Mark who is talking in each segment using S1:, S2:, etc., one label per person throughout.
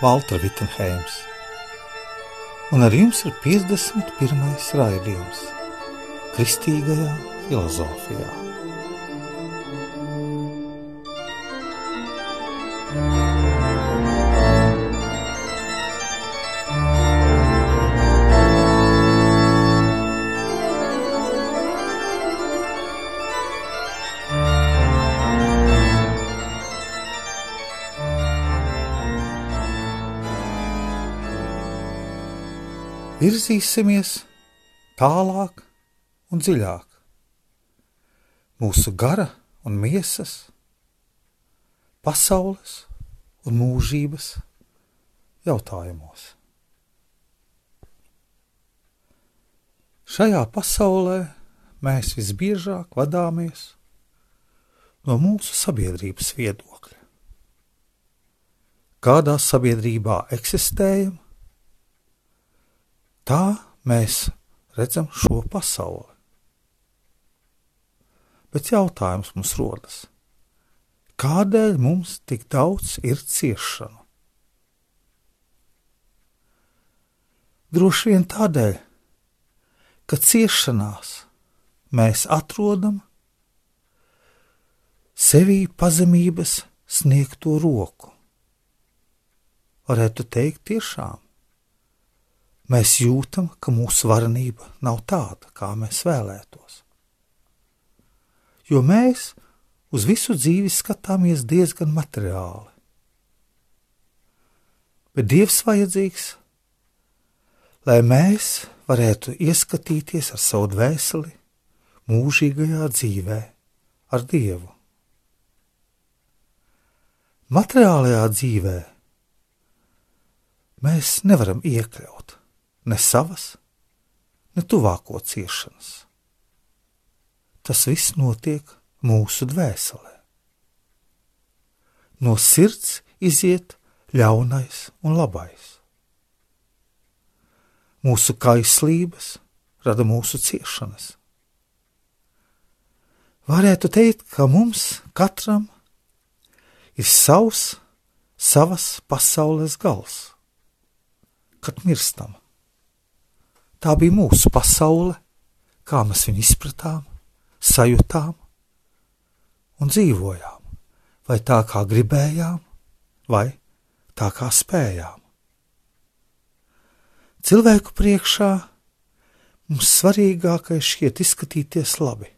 S1: Valtra Vitsenheims, un ar jums ir 51. raidījums Kristīgajā filozofijā. Virzīsimies tālāk un dziļāk. Mūsu gara un miesas, pasaules un mūžības jautājumos. Šajā pasaulē mēs visbiežāk vadāmies no mūsu sabiedrības viedokļa. Kādā sabiedrībā eksistējam, tā mēs redzam šo pasauli. Bet jautājums mums rodas, kādēļ mums tik daudz ir ciešanu? Droši vien tādēļ, ka ciešanās mēs atrodam sevī pazemības sniegto roku. Varētu teikt, tiešām mēs jūtam, ka mūsu varenība nav tāda, kā mēs vēlētos. Jo mēs uz visu dzīvi skatāmies diezgan materiāli. Bet Dievs vajadzīgs, lai mēs varētu ieskatīties ar savu dvēseli mūžīgajā dzīvē ar Dievu. Materiālajā dzīvē mēs nevaram iekļaut ne savas, ne tuvāko ciešanas. Tas viss notiek mūsu dvēselē. No sirds iziet ļaunais un labais. Mūsu kaislības rada mūsu ciešanas. Varētu teikt, ka mums katram ir savs, savas pasaules gals, kad mirstam. Tā bija mūsu pasaule, kā mēs viņu izpratām, sajūtām un dzīvojām. Vai tā kā gribējām, vai tā kā spējām. Cilvēku priekšā mums svarīgākais šķiet izskatīties labi.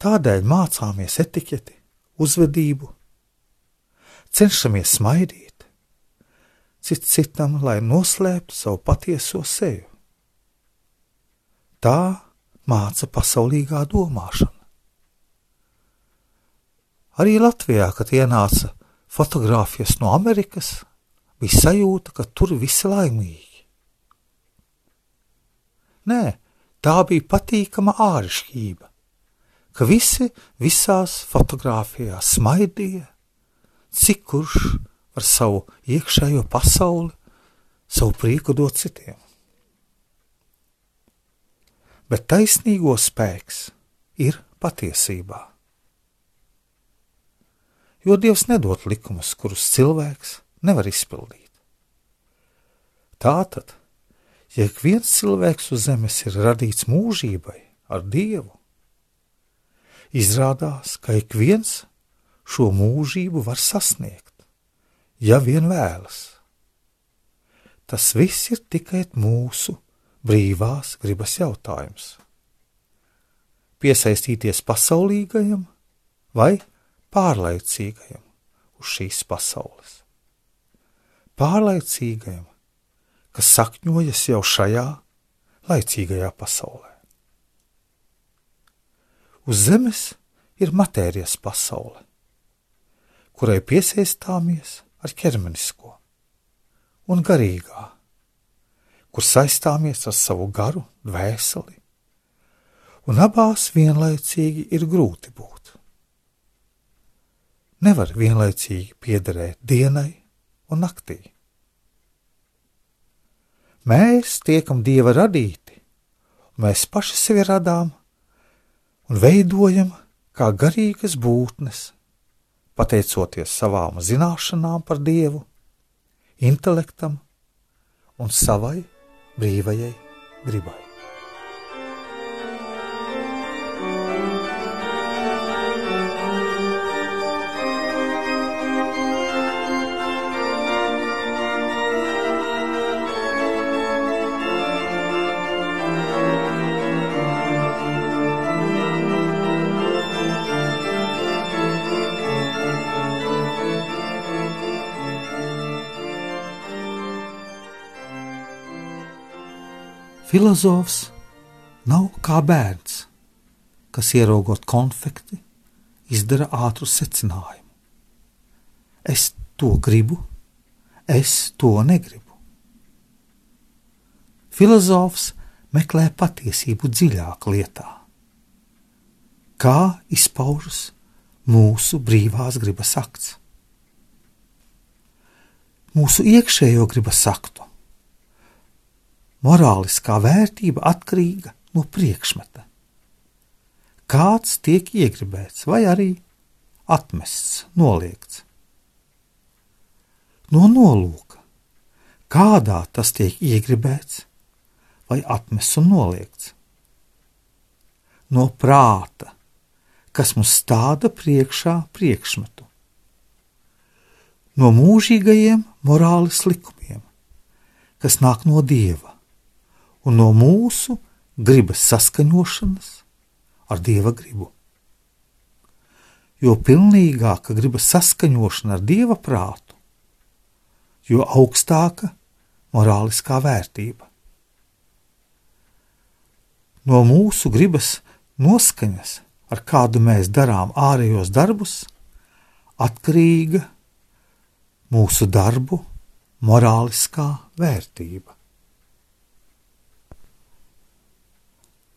S1: Tādēļ mācāmies etiķeti, uzvedību, cenšamies smaidīt cits citam, lai noslēptu savu patieso seju. Tā māca pasaulīgā domāšana. Arī Latvijā, kad ienāca fotogrāfijas no Amerikas, bija sajūta, ka tur visi laimīgi. Nē, tā bija patīkama āršķirība, ka visi visās fotogrāfijās smaidīja, cik kurš ar savu iekšējo pasauli, savu prieku dot citiem. Bet taisnīgo spēks ir patiesībā. Jo Dievs nedod likumus, kurus cilvēks nevar izpildīt. Tātad, ja ik viens cilvēks uz zemes ir radīts mūžībai ar Dievu, izrādās, ka ik viens šo mūžību var sasniegt ja vien vēlas. Tas viss ir tikai mūsu brīvās gribas jautājums. Piesaistīties pasaulīgajam vai pārlaicīgajam uz šīs pasaules. Pārlaicīgajam, kas sakņojas jau šajā laicīgajā pasaulē. Uz zemes ir matērijas pasaule, kurai piesaistāmies ar ķermenisko, un garīgā, kur saistāmies ar savu garu, dvēseli, un abās vienlaicīgi ir grūti būt. Nevar vienlaicīgi piederēt dienai un naktī. Mēs tiekam dieva radīti, un mēs paši sevi radām un veidojam kā garīgas būtnes, pateicoties savām zināšanām par dievu, intelektam un savai brīvajai gribai. Filozofs nav kā bērns, kas ieraugot konfekti, izdara ātru secinājumu. Es to gribu, es to negribu. Filozofs meklē patiesību dziļāk lietā. Kā izpaužas mūsu brīvās gribas akts? Mūsu iekšējo gribas aktu morāliskā vērtība atkarīga no priekšmeta. Kāds tiek iegribēts vai arī atmests, noliegts. No nolūka, kādā tas tiek iegribēts vai atmests un noliegts. No prāta, kas mums stāda priekšā priekšmetu. No mūžīgajiem morāles likumiem, kas nāk no dieva un no mūsu gribas saskaņošanas ar dieva gribu. Jo pilnīgāka gribas saskaņošana ar dieva prātu, jo augstāka morāliskā vērtība. No mūsu gribas noskaņas, ar kādu mēs darām ārējos darbus, atkarīga mūsu darbu morāliskā vērtība.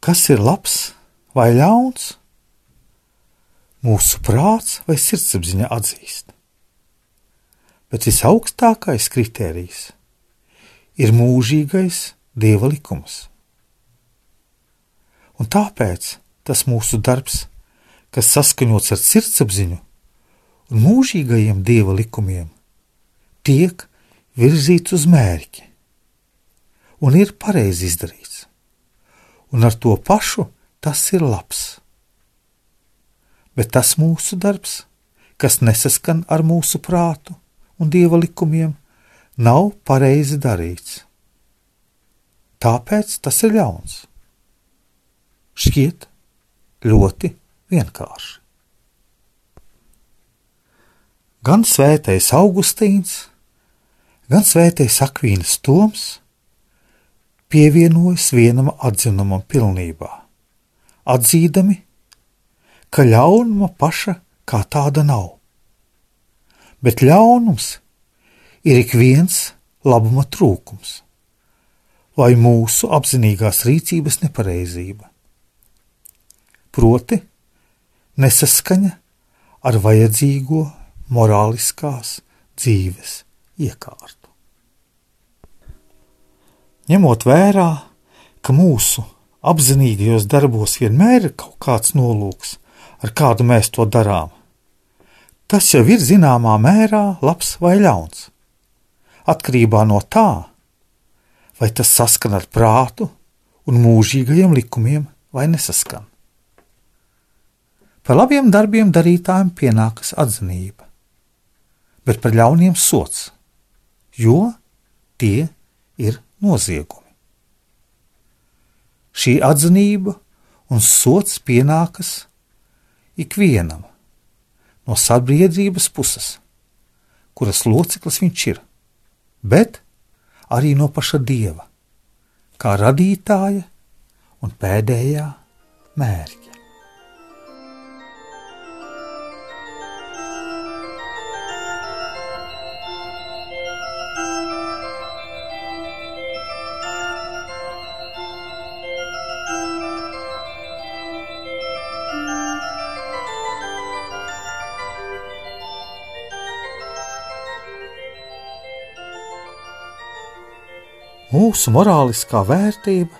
S1: Kas ir labs vai ļauns, mūsu prāts vai sirdsapziņa atzīst. Bet visaugstākais kritērijs ir mūžīgais dieva likums. Un tāpēc tas mūsu darbs, kas saskaņots ar sirdsapziņu un mūžīgajiem dieva likumiem, tiek virzīts uz mērķi un ir pareizi izdarīts un ar to pašu tas ir labs. Bet tas mūsu darbs, kas nesaskan ar mūsu prātu un dieva likumiem, nav pareizi darīts. Tāpēc tas ir ļauns. Šķiet ļoti vienkārši. Gan svētais Augustīns, gan svētais Akvīnas Toms pievienojas vienam atzinumam pilnībā, atzīdami, ka ļaunuma paša kā tāda nav. Bet ļaunums ir ik viens labuma trūkums vai mūsu apzinīgās rīcības nepareizība. Proti, nesaskaņa ar vajadzīgo morāliskās dzīves iekārtu ņemot vērā, ka mūsu apzinīgajos darbos vienmēr ir kaut kāds nolūks, ar kādu mēs to darām. Tas jau ir zināmā mērā labs vai ļauns. Atkarībā no tā, vai tas saskan ar prātu un mūžīgajiem likumiem vai nesaskan. Par labiem darbiem darītājiem pienākas atzinība, bet par ļauniem sots, jo tie ir noziegumi. Šī atzinība un sots pienākas ikvienam no sabiedrības puses, kuras loceklis viņš ir, bet arī no paša dieva, kā radītāja un pēdējā mērķa.
S2: Mūsu morāliskā vērtība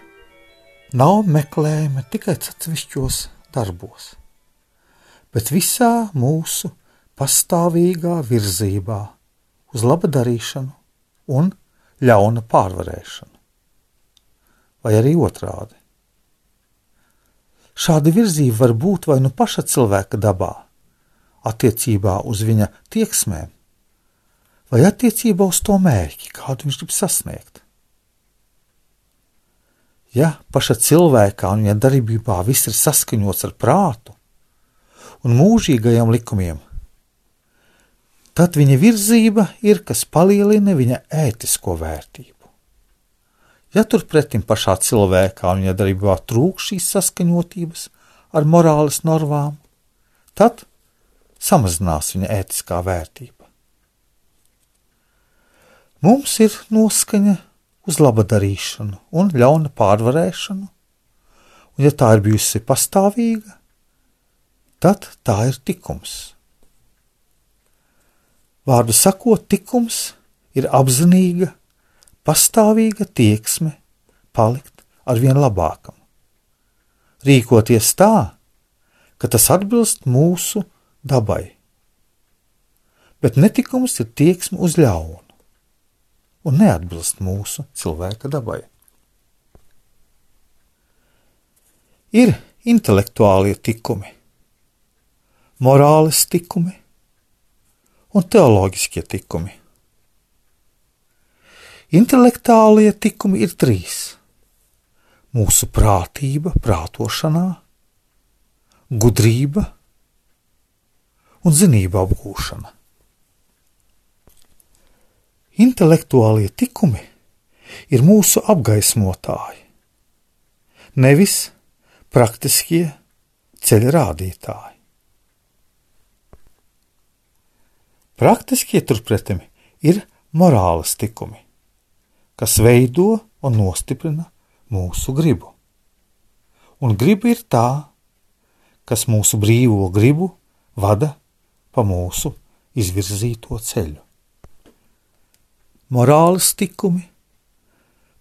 S2: nav meklējama tikai atsevišķos darbos, bet visā mūsu pastāvīgā virzībā uz laba darīšanu un ļauna pārvarēšanu, vai arī otrādi. Šāda virzība var būt vai nu paša cilvēka dabā, attiecībā uz viņa tieksmēm, vai attiecībā uz to mērķi, kādu viņš grib sasniegt. Ja paša cilvēkā un viņa darbībā viss ir saskaņots ar prātu un mūžīgajiem likumiem, tad viņa virzība ir, kas palielina viņa ētisko vērtību. Ja turpretim pašā cilvēkā un viņa darbībā trūkst šīs saskaņotības ar morāles normām, tad samazinās viņa ētiskā vērtība. Mums ir noskaņa uz laba darīšanu un ļauna pārvarēšanu, un ja tā ir bijusi pastāvīga, tad tā ir tikums. Vārdu sakot, tikums ir apzinīga, pastāvīga tieksme palikt ar vien labākam. Rīkoties tā, ka tas atbilst mūsu dabai. Bet netikums ir tieksme uz ļaunu un neatbilst mūsu cilvēka dabai. Ir intelektuālie tikumi, morāles tikumi un teoloģiskie tikumi. Intelektuālie tikumi ir trīs - mūsu prātība, prātošanā, gudrība un zinība apgūšana. Intelektuālie tikumi ir mūsu apgaismotāji, nevis praktiskie ceļa rādītāji. Praktiskie turpretumi ir morāles tikumi, kas veido un nostiprina mūsu gribu. Un griba ir tā, kas mūsu brīvo gribu vada pa mūsu izvirzīto ceļu. Morāles tikumi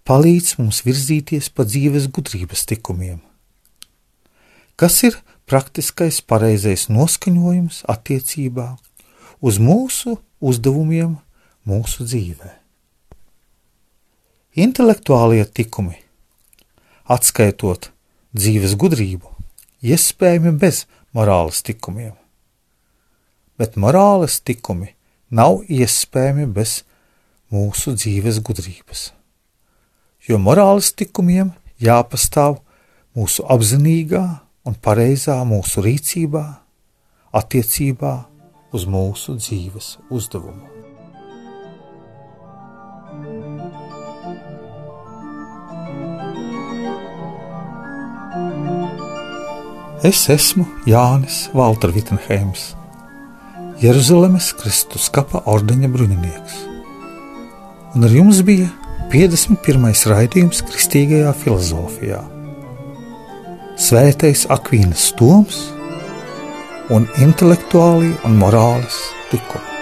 S2: palīdz mums virzīties pa dzīves gudrības tikumiem. Kas ir praktiskais pareizais noskaņojums attiecībā uz mūsu uzdevumiem mūsu dzīvē. Intelektuālie tikumi, atskaitot dzīves gudrību, iespējami bez morāles tikumiem, bet morāles tikumi nav iespējami bez mūsu dzīves gudrības, jo morāles tikumiem jāpastāv mūsu apzinīgā un pareizā mūsu rīcībā, attiecībā uz mūsu dzīves uzdevumu. Es esmu Jānis Valtra Vitsenheims, Jeruzalemes Kristus kapa ordeņa bruņinieks. Un ar jums bija 51. raidījums Kristīgajā filozofijā. Svētais Akvīnas Toms un intelektuāli un morāles tikumi.